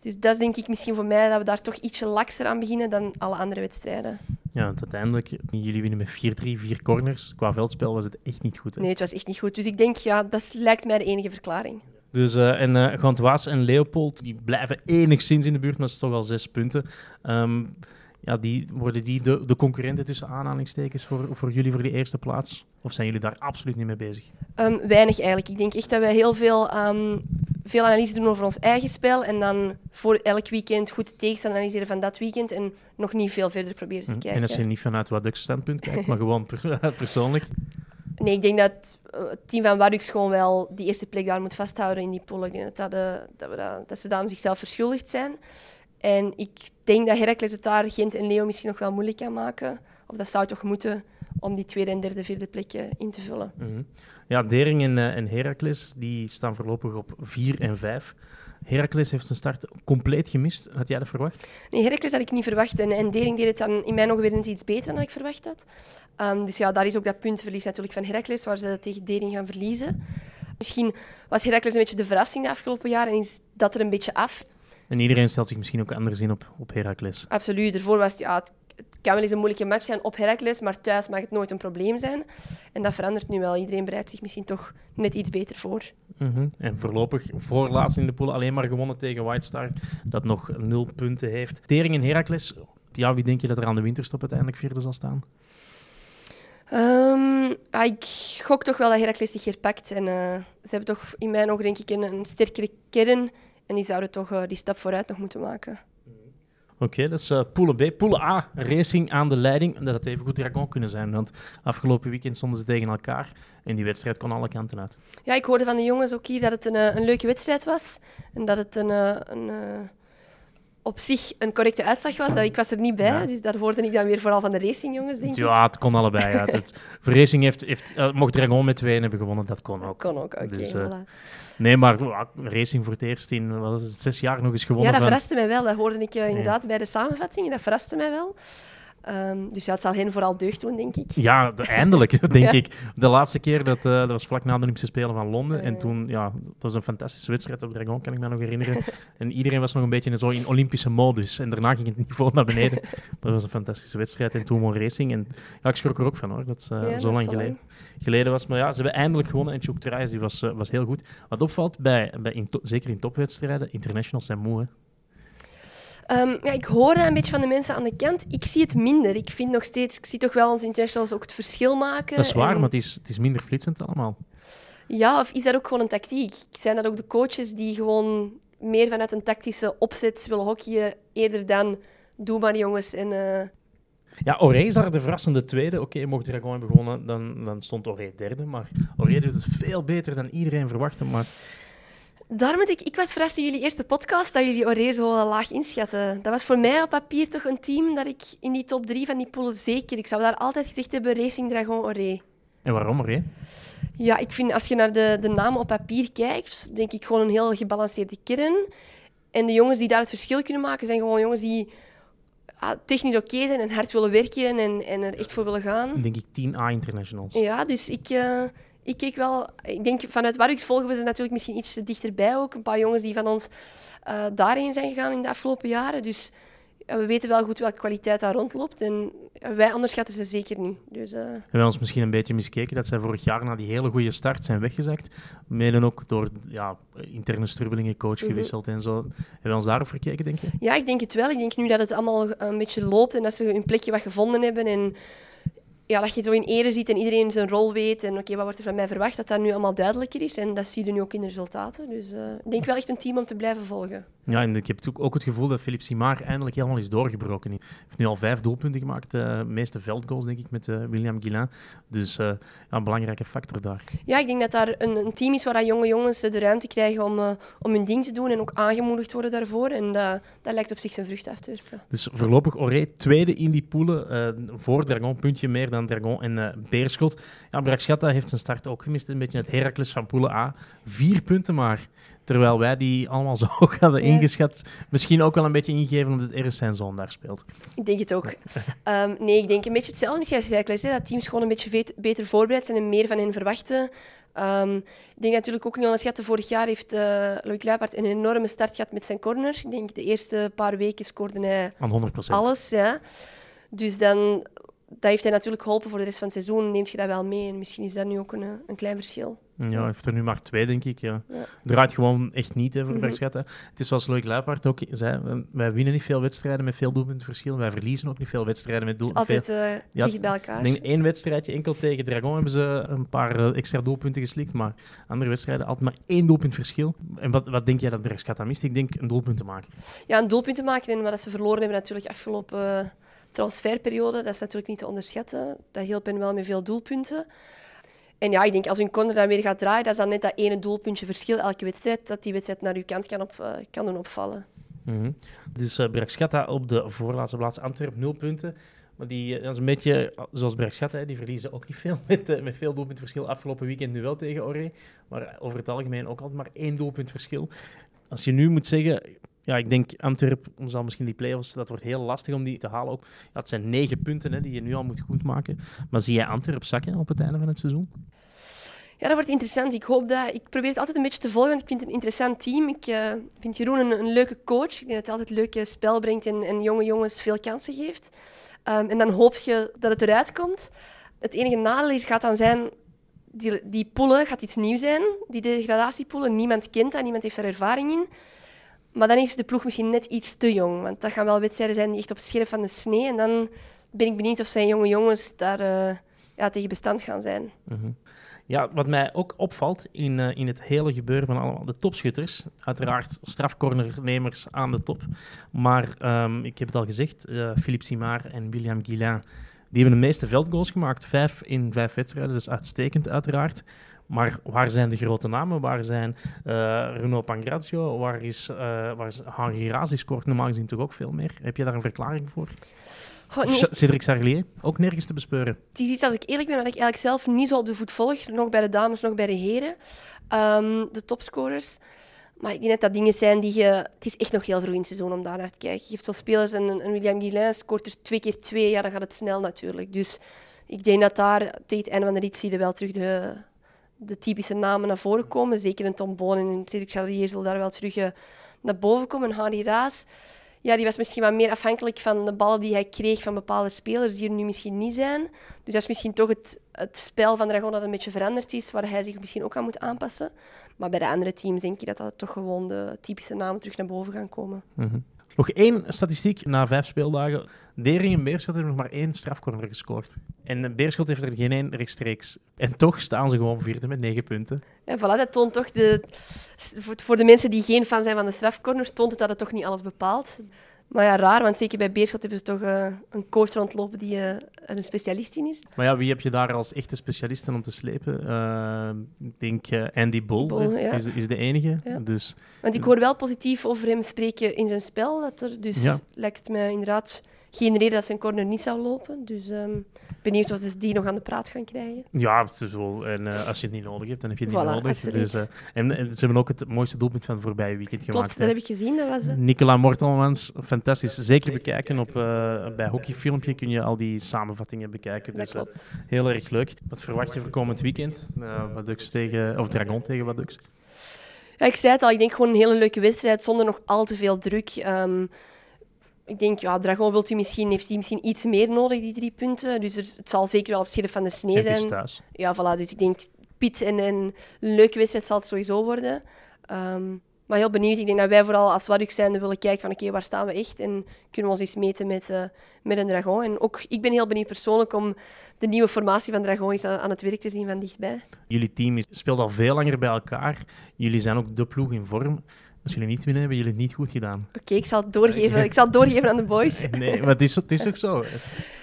Dus dat is denk ik misschien voor mij dat we daar toch ietsje lakser aan beginnen dan alle andere wedstrijden. Ja, want uiteindelijk, jullie winnen met 4-3, vier corners. Qua veldspel was het echt niet goed. Hè? Nee, het was echt niet goed. Dus ik denk, ja, dat lijkt mij de enige verklaring. Dus, uh, en uh, Gantoise en Leopold die blijven enigszins in de buurt, maar het is toch al zes punten. Um, ja, die, worden die de, de concurrenten tussen aanhalingstekens voor, voor jullie voor die eerste plaats? Of zijn jullie daar absoluut niet mee bezig? Um, weinig eigenlijk. Ik denk echt dat wij heel veel, um, veel analyse doen over ons eigen spel en dan voor elk weekend goed tegen analyseren van dat weekend en nog niet veel verder proberen te kijken. En als je niet vanuit wat standpunt kijkt, maar gewoon *laughs* persoonlijk? Nee, ik denk dat eh, het team van Wadux gewoon wel die eerste plek daar moet vasthouden in die pool. Dat, dat, dat, we dat, ze daar zichzelf verschuldigd zijn. En ik denk dat Heracles het daar, Gent en Leo misschien nog wel moeilijk kan maken. Of dat zou toch moeten om die tweede en derde, vierde plekje in te vullen. -hmm. Ja, Dering en, uh, en Heracles die staan voorlopig op 4 en 5. Heracles heeft zijn start compleet gemist. Had jij dat verwacht? Nee, Heracles had ik niet verwacht. En, en Dering deed het dan in mijn ogen weer eens iets beter dan ik verwacht had. Um, dus ja, daar is ook dat puntverlies natuurlijk van Heracles, waar ze tegen Dering gaan verliezen. Misschien was Heracles een beetje de verrassing de afgelopen jaren en is dat er een beetje af. En iedereen stelt zich misschien ook anders in op, op Heracles. Absoluut. Ervoor was het, ja, het kan wel eens een moeilijke match zijn op Heracles, maar thuis mag het nooit een probleem zijn. En dat verandert nu wel. Iedereen bereidt zich misschien toch net iets beter voor. Mm -hmm. En voorlopig voorlaatst in de pool alleen maar gewonnen tegen White Star, dat nog nul punten heeft. Tering en Heracles, ja, wie denk je dat er aan de winterstop uiteindelijk vierde zal staan? Um, ik gok toch wel dat Heracles zich hier pakt. En, uh, ze hebben toch in mijn ogen denk ik een, een sterkere kern. En die zouden toch uh, die stap vooruit nog moeten maken. Oké, dat is uh, Poelen B. Poelen A, Racing aan de leiding. Dat had even goed Dragon kunnen zijn, want afgelopen weekend stonden ze tegen elkaar. En die wedstrijd kon alle kanten uit. Ja, ik hoorde van de jongens ook hier dat het een, een leuke wedstrijd was. En dat het een, een, op zich een correcte uitslag was. Dat, ik was er niet bij, ja. dus daar hoorde ik dan weer vooral van de racingjongens, denk ja, ik. Ja, het kon allebei. Ja. *laughs* Het, Racing heeft, heeft, uh, mocht Dragon met twee hebben gewonnen, dat kon ook. Kon ook, oké. Okay, dus, uh, voilà. Nee, maar uh, Racing voor het eerst in wat is het, zes jaar nog eens gewonnen. Ja, dat verraste mij wel. Dat hoorde ik inderdaad nee. bij de samenvatting. Dat verraste mij wel. Um, dus ja, het zal hen vooral deugd doen, denk ik. Ja, de, eindelijk, *laughs* denk ja. ik. De laatste keer, dat, uh, dat was vlak na de Olympische Spelen van Londen. Uh, en toen, ja, dat was een fantastische wedstrijd op Dragon, kan ik me nog herinneren. *laughs* en iedereen was nog een beetje zo in Olympische modus. En daarna ging het niveau naar beneden. maar *laughs* dat was een fantastische wedstrijd. En toen won Racing. En ja, ik schrok er ook van, hoor. Dat uh, ja, zo lang geleden, geleden was. Maar ja, ze hebben eindelijk gewonnen. En Chouk die was, was heel goed. Wat opvalt, bij, bij in zeker in topwedstrijden, internationals zijn moe, hè. Um, ja, ik hoor dat een beetje van de mensen aan de kant. Ik zie het minder. Ik vind nog steeds, ik zie toch wel onze internationals ook het verschil maken. Dat is waar, en... maar het is, het is minder flitsend allemaal. Ja, of is dat ook gewoon een tactiek? Zijn dat ook de coaches die gewoon meer vanuit een tactische opzet willen hockeyen, eerder dan doe maar jongens. En, eh, Ja, Oré is daar de verrassende tweede. Oké, mocht Dragon hebben gewonnen, dan, dan stond Oré derde. Maar Oré doet het veel beter dan iedereen verwachtte. Maar Daarom ik, ik was verrast in jullie eerste podcast dat jullie Oré zo laag inschatten. Dat was voor mij op papier toch een team dat ik in die top drie van die poolen zeker... Ik zou daar altijd gezegd hebben Racing Dragon Oré. en waarom Oré? Ja, ik vind als je naar de, de namen op papier kijkt, denk ik gewoon een heel gebalanceerde kern. En de jongens die daar het verschil kunnen maken, zijn gewoon jongens die ah, technisch oké zijn en hard willen werken en, en er echt voor willen gaan. Denk ik 10A internationals. Ja, dus ik, eh, ik keek wel... Ik denk, vanuit Warwick volgen we ze natuurlijk misschien iets dichterbij ook. Een paar jongens die van ons eh, daarheen zijn gegaan in de afgelopen jaren. Dus ja, we weten wel goed welke kwaliteit daar rondloopt. En wij onderschatten ze zeker niet. Dus, eh, Hebben we ons misschien een beetje miskeken dat zij vorig jaar na die hele goede start zijn weggezakt. Mede ook door ja, interne strubbelingen, coach Mhm. gewisseld en zo. Hebben we ons daarop verkeken, denk je? Ja, ik denk het wel. Ik denk nu dat het allemaal een beetje loopt en dat ze hun plekje wat gevonden hebben. En ja, dat je zo in ere ziet en iedereen zijn rol weet. En oké, wat wordt er van mij verwacht? Dat dat nu allemaal duidelijker is. En dat zie je nu ook in de resultaten. Dus eh, ik denk wel echt een team om te blijven volgen. Ja, en ik heb ook- het gevoel dat Philippe Simard eindelijk helemaal is doorgebroken. Hij heeft nu al vijf doelpunten gemaakt. De meeste veldgoals, denk ik, met eh, William Guillain. Dus eh, ja, een belangrijke factor daar. Ja, ik denk dat daar een, een team is waar dat jonge jongens de ruimte krijgen om, eh, om hun ding te doen. En ook aangemoedigd worden daarvoor. En dat, dat lijkt op zich zijn vrucht af te werpen. Dus voorlopig Oré tweede in die poelen. eh, voor Dragon, puntje meer dan Dragon en eh, Beerschot. Ja, heeft zijn start ook gemist. Een beetje het Heracles van poelen A. Vier punten maar. Terwijl wij die allemaal *laughs* zo hoog hadden Ja. ingeschat. Misschien ook wel een beetje ingegeven omdat Eris zijn zoon daar speelt. Ik denk het ook. *laughs* Ehm, nee, ik denk een beetje hetzelfde misschien als Heracles. hè, Dat teams gewoon een beetje vet- beter voorbereid zijn en meer van hen verwachten. Ehm, ik denk natuurlijk ook niet onderschatten. Vorig jaar heeft eh Loïc een enorme start gehad met zijn corner. Ik denk de eerste paar weken scoorde hij Aan 100 alles. Ja. Dus dan, dat heeft hij natuurlijk geholpen voor de rest van het seizoen. Neemt je dat wel mee. En misschien is dat nu ook een, een klein verschil. Ja, hij heeft er nu maar twee, denk ik. Ja. Ja. Draait gewoon echt niet hè, voor Mhm. Braxchata. Het is zoals Loïc Luipaert ook zei. Wij winnen niet veel wedstrijden met veel doelpuntenverschil. Wij verliezen ook niet veel wedstrijden met doelpunten. altijd eh, Ja, dicht bij elkaar. Denk één wedstrijdje enkel tegen Dragon hebben ze een paar eh, extra doelpunten geslikt, maar andere wedstrijden altijd maar één doelpunt verschil. En wat, wat denk jij dat Braxchata mist? Ik denk een doelpunt te maken. Ja, een doelpunt te maken en wat ze verloren hebben natuurlijk afgelopen transferperiode, dat is natuurlijk niet te onderschatten. Dat hielp hen wel met veel doelpunten. En ja, ik denk als hun corner dan weer gaat draaien, dat is dan net dat ene doelpuntje verschil elke wedstrijd, dat die wedstrijd naar uw kant kan, op, eh, kan doen opvallen. Mhm. Dus Braxchata op de voorlaatste plaats. Antwerp nul punten. Maar die, eh, dat is een beetje zoals hè, die verliezen ook niet veel *laughs* met, met veel doelpuntverschil. Afgelopen weekend nu wel tegen Oré, maar over het algemeen ook altijd maar één doelpuntverschil. Als je nu moet zeggen, ja, ik denk Antwerp zal misschien die play-offs, dat wordt heel lastig om die te halen. Ook, het zijn negen punten hè, die je nu al moet goedmaken. Maar zie jij Antwerp zakken op het einde van het seizoen? Ja, dat wordt interessant. Ik hoop dat... Ik probeer het altijd een beetje te volgen, want ik vind het een interessant team. Ik eh, vind Jeroen een, een leuke coach. Ik denk dat hij altijd leuke spel brengt en, en jonge jongens veel kansen geeft. Ehm, en dan hoop je dat het eruit komt. Het enige nadeel is, gaat dan zijn... Die, die poelen gaat iets nieuws zijn, die degradatiepoelen. Niemand kent dat, niemand heeft daar ervaring in. Maar dan is de ploeg misschien net iets te jong. Want dat gaan wel wedstrijden zijn die echt op scherp van de snee. En dan ben ik benieuwd of zijn jonge jongens daar eh, ja, tegen bestand gaan zijn. Mhm. Ja, wat mij ook opvalt in, eh, in het hele gebeuren van allemaal de topschutters, uiteraard strafcornernemers aan de top, maar ehm, ik heb het al gezegd, eh Philippe Simard en William Guillain, die hebben de meeste veldgoals gemaakt, vijf in vijf wedstrijden, dus uitstekend uiteraard. Maar waar zijn de grote namen? Waar zijn eh Renaud Pangrazio? Waar is, eh waar is Henri? Die scoort normaal gezien toch ook veel meer. Heb je daar een verklaring voor? Goh, nee, Cédric Sarlier, ook nergens te bespeuren. Het is iets, als ik eerlijk ben, wat ik eigenlijk zelf niet zo op de voet volg. Nog bij de dames, nog bij de heren. Ehm, de topscorers. Maar ik denk dat dat dingen zijn die je... Het is echt nog heel vroeg in het seizoen om daar naar te kijken. Je hebt zo spelers, en een William Guillain scoort er twee keer twee. Ja, dan gaat het snel natuurlijk. Dus ik denk dat daar tegen het einde van de rit zie je wel terug de, de typische namen naar voren komen. Zeker een Tom Boon en een Cedric Charlier zullen daar wel terug eh, naar boven komen. En Harry Raas, ja, die was misschien wat meer afhankelijk van de ballen die hij kreeg van bepaalde spelers die er nu misschien niet zijn. Dus dat is misschien toch het, het spel van Dragon dat een beetje veranderd is, waar hij zich misschien ook aan moet aanpassen. Maar bij de andere teams denk je dat dat toch gewoon de typische namen terug naar boven gaan komen. Mhm. Nog één statistiek na vijf speeldagen. Dering en Beerschot hebben nog maar één strafcorner gescoord. En Beerschot heeft er geen één rechtstreeks. En toch staan ze gewoon vierde met negen punten. En voilà, dat toont toch de... Voor de mensen die geen fan zijn van de strafcorners, toont het dat het toch niet alles bepaalt. Maar ja, raar, want zeker bij Beerschot hebben ze toch eh, een coach rondlopen die eh, er een specialist in is. Maar ja, wie heb je daar als echte specialisten om te slepen? Eh, ik denk Andy Bull, ja. is, is de enige. Ja. Dus Want ik hoor wel positief over hem spreken in zijn spel. Dat er, dus Ja. lijkt het mij inderdaad geen reden dat zijn corner niet zou lopen. Dus ehm benieuwd of ze die nog aan de praat gaan krijgen. ja, het is wel, en eh, als je het niet nodig hebt, dan heb je het niet nodig. absoluut. Dus, eh, en, en ze hebben ook het mooiste doelpunt van het voorbije weekend gemaakt. Klopt, dat heb ik gezien. Dat was, Nicola Mortelmans, fantastisch. Zeker bekijken. Op, eh, bij Hockeyfilmpje kun je al die samenvattingen bekijken. dat Dus eh, klopt. heel erg leuk. Wat verwacht je voor komend weekend? Tegen, of Dragon tegen Wadux? Ja, ik zei het al, ik denk gewoon een hele leuke wedstrijd zonder nog al te veel druk. Ehm, ik denk, ja, Dragon wilt u misschien, heeft hij misschien iets meer nodig, die drie punten. Dus er, het zal zeker wel op scherp van de snee het is zijn. thuis. Ja, voilà. Dus ik denk, Piet en, en een leuke wedstrijd zal het sowieso worden. Ehm, maar heel benieuwd. Ik denk dat wij vooral als Waduk zijn willen kijken van oké, waar staan we echt? En kunnen we ons eens meten met, eh, met een Dragon. En ook ik ben heel benieuwd persoonlijk om de nieuwe formatie van Dragon eens aan, aan het werk te zien van dichtbij. Jullie team speelt al veel langer bij elkaar. Jullie zijn ook de ploeg in vorm. Als jullie niet winnen, hebben jullie het niet goed gedaan. Oké, ik zal het doorgeven. Ik zal het doorgeven aan de boys. *laughs* Nee, maar het is, het is ook zo.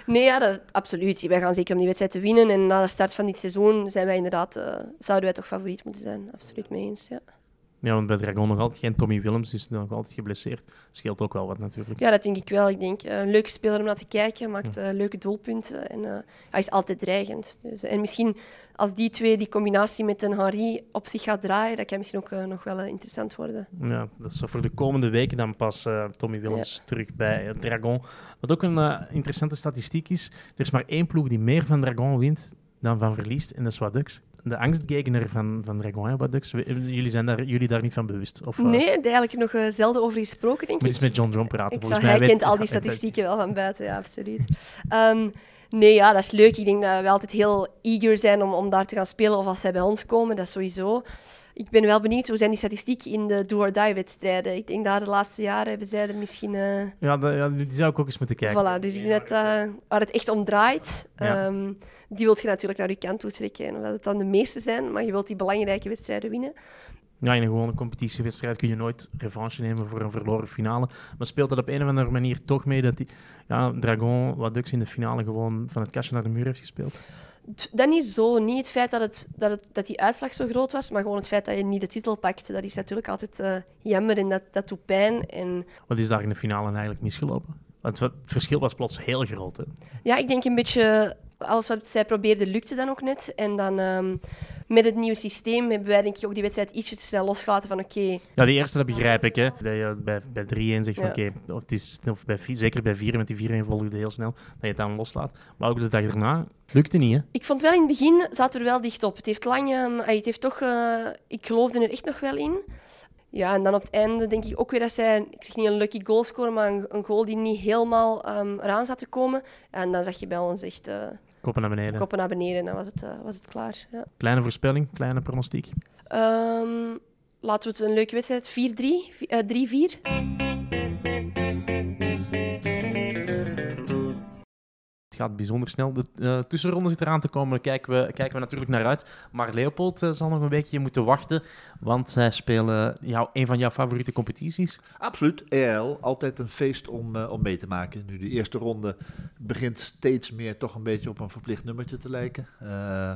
Nee, ja, dat, absoluut. Wij gaan zeker om die wedstrijd te winnen. En na de start van dit seizoen zijn wij inderdaad, eh, zouden wij toch favoriet moeten zijn. Absoluut mee eens. Ja. Ja, want bij Dragon nog altijd geen Tommy Willems, is nog altijd geblesseerd. Scheelt ook wel wat natuurlijk. ja, dat denk ik wel. Ik denk eh, een leuke speler om naar te kijken. Maakt eh, leuke doelpunten. En eh, hij is altijd dreigend. Dus, en misschien als die twee, die combinatie met een Henri op zich gaat draaien, dat kan misschien ook nog wel interessant worden. Ja, dat is voor de komende weken dan pas Tommy Willems terug bij Dragon. Wat ook een interessante statistiek is, er is maar één ploeg die meer van Dragon wint dan van verliest, en dat is Wadux. De angstgegner van, van Dragon en Wadux, we- jullie zijn daar, jullie daar niet van bewust? Of, Nee, eigenlijk nog eh, zelden over gesproken, denk Moet ik. eens met John John praten. Ik volgens zal, hij kent al die *laughs* statistieken wel van buiten, ja, absoluut. Ehm, nee, ja, dat is leuk. Ik denk dat we altijd heel eager zijn om, om daar te gaan spelen of als zij bij ons komen, dat is sowieso. Ik ben wel benieuwd, hoe zijn die statistieken in de do-or-die-wedstrijden? Ik denk dat de laatste jaren hebben zij er misschien... eh, Ja, ja, die zou ik ook eens moeten kijken. Voilà, dus ik denk dat eh, waar het echt om draait, Ja. ehm, die wil je natuurlijk naar je kant toe trekken. En Omdat het dan de meeste zijn, maar je wilt die belangrijke wedstrijden winnen. Ja, in een gewone competitiewedstrijd kun je nooit revanche nemen voor een verloren finale. Maar speelt dat op een of andere manier toch mee dat die, ja, Dragon, Wadux in de finale gewoon van het kastje naar de muur heeft gespeeld? Dat niet zo. Niet het feit dat, het, dat, het, dat die uitslag zo groot was, maar gewoon het feit dat je niet de titel pakt. Dat is natuurlijk altijd eh, jammer en dat, dat doet pijn. En Wat is daar in de finale eigenlijk misgelopen? Want het verschil was plots heel groot. Hè? ja, ik denk een beetje alles wat zij probeerde lukte dan ook net. En dan ehm, met het nieuwe systeem hebben wij denk ik ook die wedstrijd ietsje te snel losgelaten van oké, Ja, die eerste dat begrijp ik. Hè. Dat je bij, bij 3-1 zegt van Ja. oké, of het is, of bij, vier- zeker bij 4, met die 4-1 volgde heel snel, dat je het dan loslaat. Maar ook de dag daarna lukte niet. Hè? Ik vond wel in het begin zaten we er wel dicht op. Het heeft lang, ah, het heeft toch, eh, ik geloofde er echt nog wel in. Ja, en dan op het einde denk ik ook weer dat zij, ik zeg niet een lucky goal scoren, maar een, een goal die niet helemaal ehm, eraan zat te komen. En dan zag je bij ons echt eh, Koppen naar beneden. koppen naar beneden en dan was het, eh, was het klaar. Ja. Kleine voorspelling, kleine pronostiek. Ehm, laten we het een leuke wedstrijd, 4-3, vi- eh, 3-4. Het gaat bijzonder snel. De eh, tussenronde zit eraan te komen. Daar kijken we, kijken we natuurlijk naar uit. Maar Leopold eh, zal nog een beetje moeten wachten. Want zij spelen jou, een van jouw favoriete competities. Absoluut. EL, altijd een feest om, eh, om mee te maken. Nu, de eerste ronde begint steeds meer toch een beetje op een verplicht nummertje te lijken. Eh,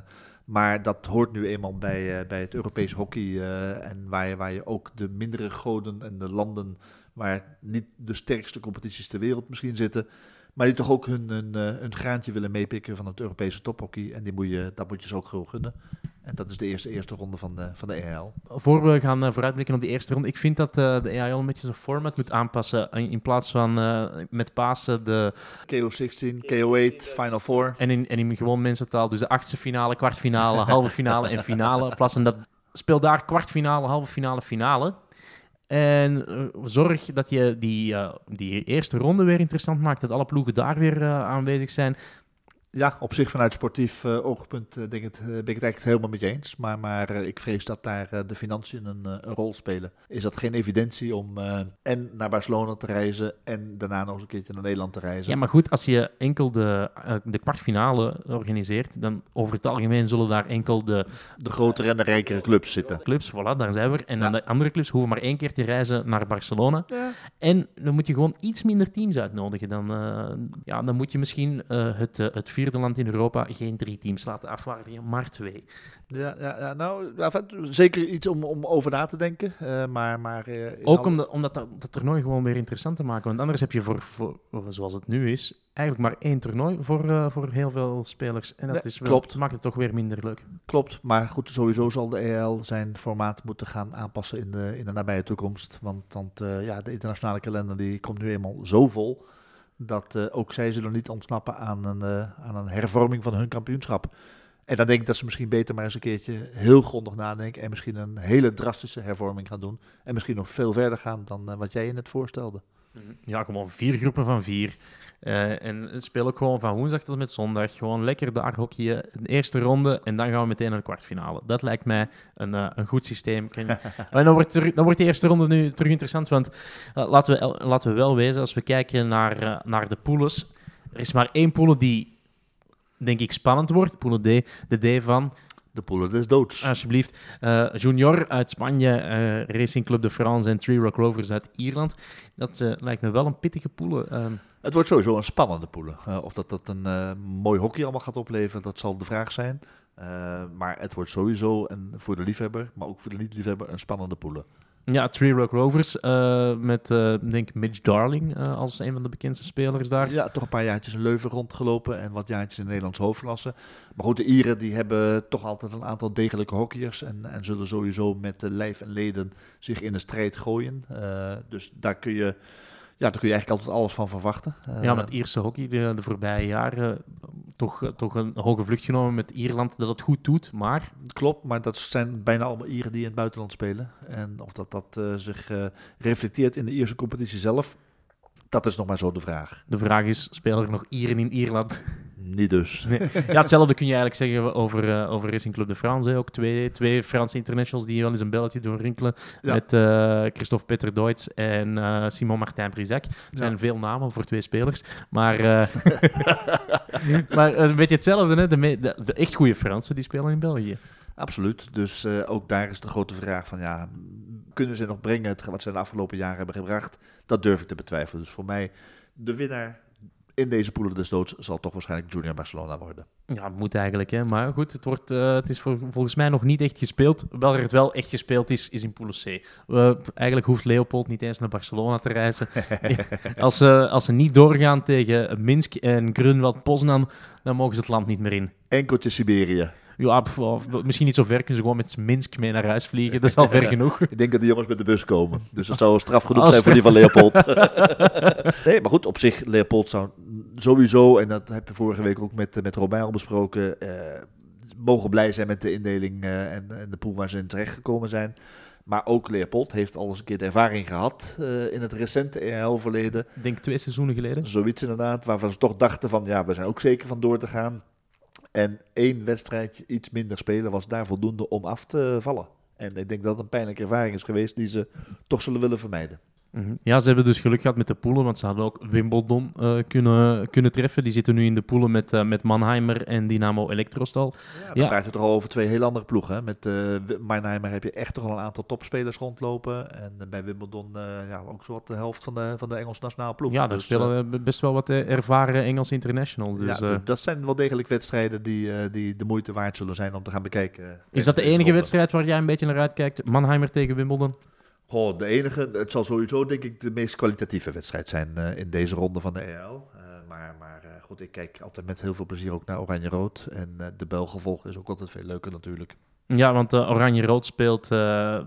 maar dat hoort nu eenmaal bij, eh, bij het Europees hockey. eh, en waar waar je ook de mindere goden en de landen waar niet de sterkste competities ter wereld misschien zitten. Maar die toch ook hun, hun, eh, hun graantje willen meepikken van het Europese tophockey. En die moet je, dat moet je ze ook gewoon gunnen. En dat is de eerste, eerste ronde van de, van de EL. Voor we gaan eh, vooruitblikken op die eerste ronde. Ik vind dat eh, de EAL een beetje zijn format moet aanpassen. In, in plaats van met Pasen de... KO16, KO8, Final Four. En in, en in gewoon mensentaal. Dus de achtste finale, kwartfinale, halve finale en finale. In plaats van dat... Speel daar kwartfinale, halve finale, finale. En eh, zorg dat je die, eh, die eerste ronde weer interessant maakt. Dat alle ploegen daar weer eh, aanwezig zijn. Ja, op zich vanuit sportief uh, oogpunt uh, denk het, uh, ben ik het eigenlijk helemaal met je eens. Maar, maar ik vrees dat daar de financiën een, een, rol spelen. Is dat geen evidentie om en naar Barcelona te reizen en daarna nog eens een keertje naar Nederland te reizen? Ja, maar goed, als je enkel de, de kwartfinale organiseert, dan over het algemeen zullen daar enkel de... De grotere en de rijkere clubs zitten. Clubs, voilà, daar zijn we. En ja. dan de andere clubs hoeven maar één keer te reizen naar Barcelona. Ja. En dan moet je gewoon iets minder teams uitnodigen. Dan, ja, dan moet je misschien het, het vierde land in Europa geen drie teams laten afwaardigen, maar twee. Ja, ja, ja nou, zeker iets om, om over na te denken. Uh, maar, maar, uh, Ook alle... omdat, omdat dat, dat toernooi gewoon weer interessant te maken. Want anders heb je voor, voor, zoals het nu is, eigenlijk maar één toernooi voor, uh, voor heel veel spelers. En dat is wel, klopt. maakt het toch weer minder leuk. Klopt, maar goed, sowieso zal de EL zijn formaat moeten gaan aanpassen in de, in de nabije toekomst. Want, want ja, de internationale kalender die komt nu eenmaal zo vol dat uh, ook zij zullen niet ontsnappen aan een, uh, aan een hervorming van hun kampioenschap. En dan denk ik dat ze misschien beter maar eens een keertje heel grondig nadenken en misschien een hele drastische hervorming gaan doen. En misschien nog veel verder gaan dan uh, wat jij je net voorstelde. Ja, gewoon vier groepen van vier. Uh, en speel ook gewoon van woensdag tot met zondag. Gewoon lekker daar hockeyen. De eerste ronde en dan gaan we meteen naar de kwartfinale. Dat lijkt mij een, uh, een goed systeem. *laughs* en dan wordt, er, dan wordt de eerste ronde nu terug interessant. Want uh, laten, we, laten we wel wezen, als we kijken naar, naar de poules. Er is maar één pool die, denk ik, spannend wordt. Pool D. De D van de poelen des doods. Alsjeblieft. Uh, junior uit Spanje, uh, Racing Club de France en Three Rock Rovers uit Ierland. Dat uh, lijkt me wel een pittige poelen. Ehm. Het wordt sowieso een spannende poelen. of dat dat een mooi hockey allemaal gaat opleveren, dat zal de vraag zijn. maar het wordt sowieso een, voor de liefhebber, maar ook voor de niet-liefhebber, een spannende poelen. Ja, Three Rock Rovers uh, met, uh, denk Mitch Darling uh, als een van de bekendste spelers daar. Ja, toch een paar jaartjes in Leuven rondgelopen en wat jaartjes in de Nederlandse hoofdklasse. Maar goed, de Ieren die hebben toch altijd een aantal degelijke hockeyers en, en zullen sowieso met lijf en leden zich in de strijd gooien. dus daar kun je ja, daar kun je eigenlijk altijd alles van verwachten. ja, met Ierse hockey de, de voorbije jaren toch, toch een hoge vlucht genomen met Ierland dat het goed doet, maar... Klopt, maar dat zijn bijna allemaal Ieren die in het buitenland spelen. En of dat, dat uh, zich uh, reflecteert in de Ierse competitie zelf, dat is nog maar zo de vraag. De vraag is, spelen er nog Ieren in Ierland? Niet dus. Nee. Ja, hetzelfde kun je eigenlijk zeggen over, uh, over Racing Club de France. Hè. Ook twee, twee Franse internationals die wel eens een belletje doen rinkelen. Ja. Met uh, Christophe Peter Deutz en uh, Simon Martin Brisac. Het zijn ja. veel namen voor twee spelers. Maar, *laughs* maar een beetje hetzelfde. Hè. De, de, de echt goede Fransen die spelen in België. Absoluut. Dus ook daar is de grote vraag van ja, kunnen ze nog brengen wat ze de afgelopen jaren hebben gebracht? Dat durf ik te betwijfelen. Dus voor mij de winnaar in deze poelen des doods zal toch waarschijnlijk Junior Barcelona worden. Ja, het moet eigenlijk. Hè. Maar goed, het, wordt, uh, het is voor, volgens mij nog niet echt gespeeld. Wel het wel echt gespeeld is, is in Pool C. Uh, eigenlijk hoeft Leopold niet eens naar Barcelona te reizen. *laughs* als, ze, als ze niet doorgaan tegen Minsk en Grunwald Poznan, dan mogen ze het land niet meer in. Enkeltje Siberië. Ja, misschien niet zo ver. Kunnen ze gewoon met Minsk mee naar huis vliegen. Dat is al ver *laughs* genoeg. Ik denk dat de jongens met de bus komen. Dus dat zou straf genoeg zijn voor die van Leopold. *laughs* nee, maar goed, op zich, Leopold zou sowieso, en dat heb je vorige week ook met, met Robijn al besproken, eh, mogen blij zijn met de indeling uh, en, en, de pool waar ze in terecht gekomen zijn. Maar ook Leopold heeft al eens een keer de ervaring gehad uh, in het recente EHL-verleden. Ik denk twee seizoenen geleden. Zoiets inderdaad, waarvan ze toch dachten van, ja, we zijn ook zeker van door te gaan. En één wedstrijdje iets minder spelen was daar voldoende om af te vallen. En ik denk dat het een pijnlijke ervaring is geweest die ze toch zullen willen vermijden. -hmm. Ja, ze hebben dus geluk gehad met de poelen, want ze hadden ook Wimbledon uh, kunnen, kunnen treffen. Die zitten nu in de poelen met, uh, met Mannheimer en Dynamo Elektrostal. Ja, dan ja. praat je toch al over twee heel andere ploegen. Hè? Met uh, Mannheimer heb je echt toch al een aantal topspelers rondlopen. En bij Wimbledon ja, ook zo wat de helft van de, van de Engelse nationale ploeg. Ja, daar dus, spelen best wel wat ervaren Engels international. Dus, ja, dat zijn wel degelijk wedstrijden die, die de moeite waard zullen zijn om te gaan bekijken. Is dat de enige wedstrijd waar jij een beetje naar uitkijkt? Mannheimer tegen Wimbledon? Goh, de enige, het zal sowieso denk ik de meest kwalitatieve wedstrijd zijn uh, in deze ronde van de EL. Uh, maar maar uh, goed, ik kijk altijd met heel veel plezier ook naar Oranje-Rood. En de Belgevolg is ook altijd veel leuker natuurlijk. Ja, want Oranje-Rood speelt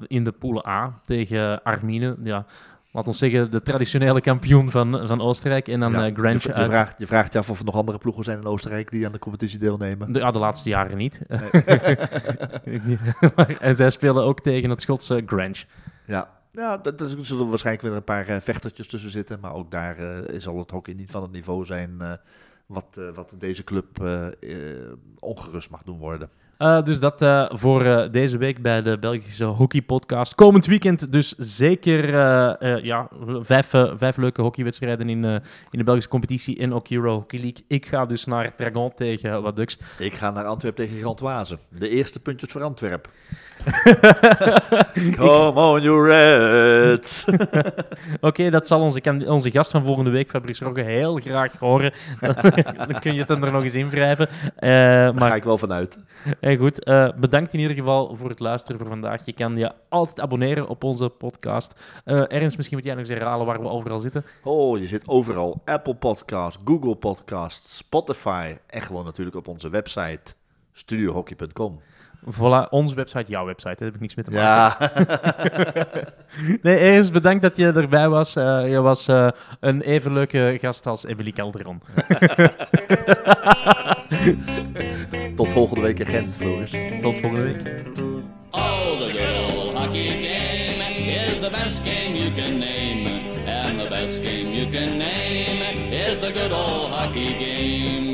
in de pool A tegen Armine. Ja, laat ons zeggen, de traditionele kampioen van, van Oostenrijk. En dan ja, uh, Grange je, je, vraagt, je vraagt je af of er nog andere ploegen zijn in Oostenrijk die aan de competitie deelnemen. De, ja, de laatste jaren niet. Nee. *laughs* *laughs* en zij spelen ook tegen het Schotse Grange. Ja, ja, er zullen waarschijnlijk weer een paar uh, vechtertjes tussen zitten. Maar ook daar uh, zal het hockey niet van het niveau zijn uh, wat, eh, wat deze club eh, eh, ongerust mag doen worden. Uh, dus dat uh, voor uh, deze week bij de Belgische Hockey Podcast. Komend weekend dus zeker ja, vijf, vijf leuke hockeywedstrijden in, in de Belgische competitie in Hockey Euro Hockey League. Ik ga dus naar Dragon tegen Wadux. Ik ga naar Antwerpen tegen Grantwazen. De eerste puntjes voor Antwerpen. *laughs* Come on, you Reds. *laughs* Oké, okay, dat zal onze, onze gast van volgende week, Fabrice Rogge, heel graag horen. *laughs* Dan kun je het er nog eens invrijven. Daar maar... ga ik wel vanuit. Hey, goed, uh, bedankt in ieder geval voor het luisteren voor vandaag. Je kan je altijd abonneren op onze podcast. Uh, Ernst, misschien moet jij nog eens herhalen waar we overal zitten. Oh, je zit overal. Apple Podcast, Google Podcast, Spotify en gewoon natuurlijk op onze website studiohockey.com. Voilà, onze website, jouw website, daar heb ik niks mee te maken. Ja. *laughs* nee, eerst bedankt dat je erbij was. Uh, je was uh, een even leuke gast als Emily Calderon. *laughs* Tot volgende week in Gent, Floris. Tot volgende week. Oh, the good old hockey game is the best game you can name. And the best game you can name is the good old hockey game.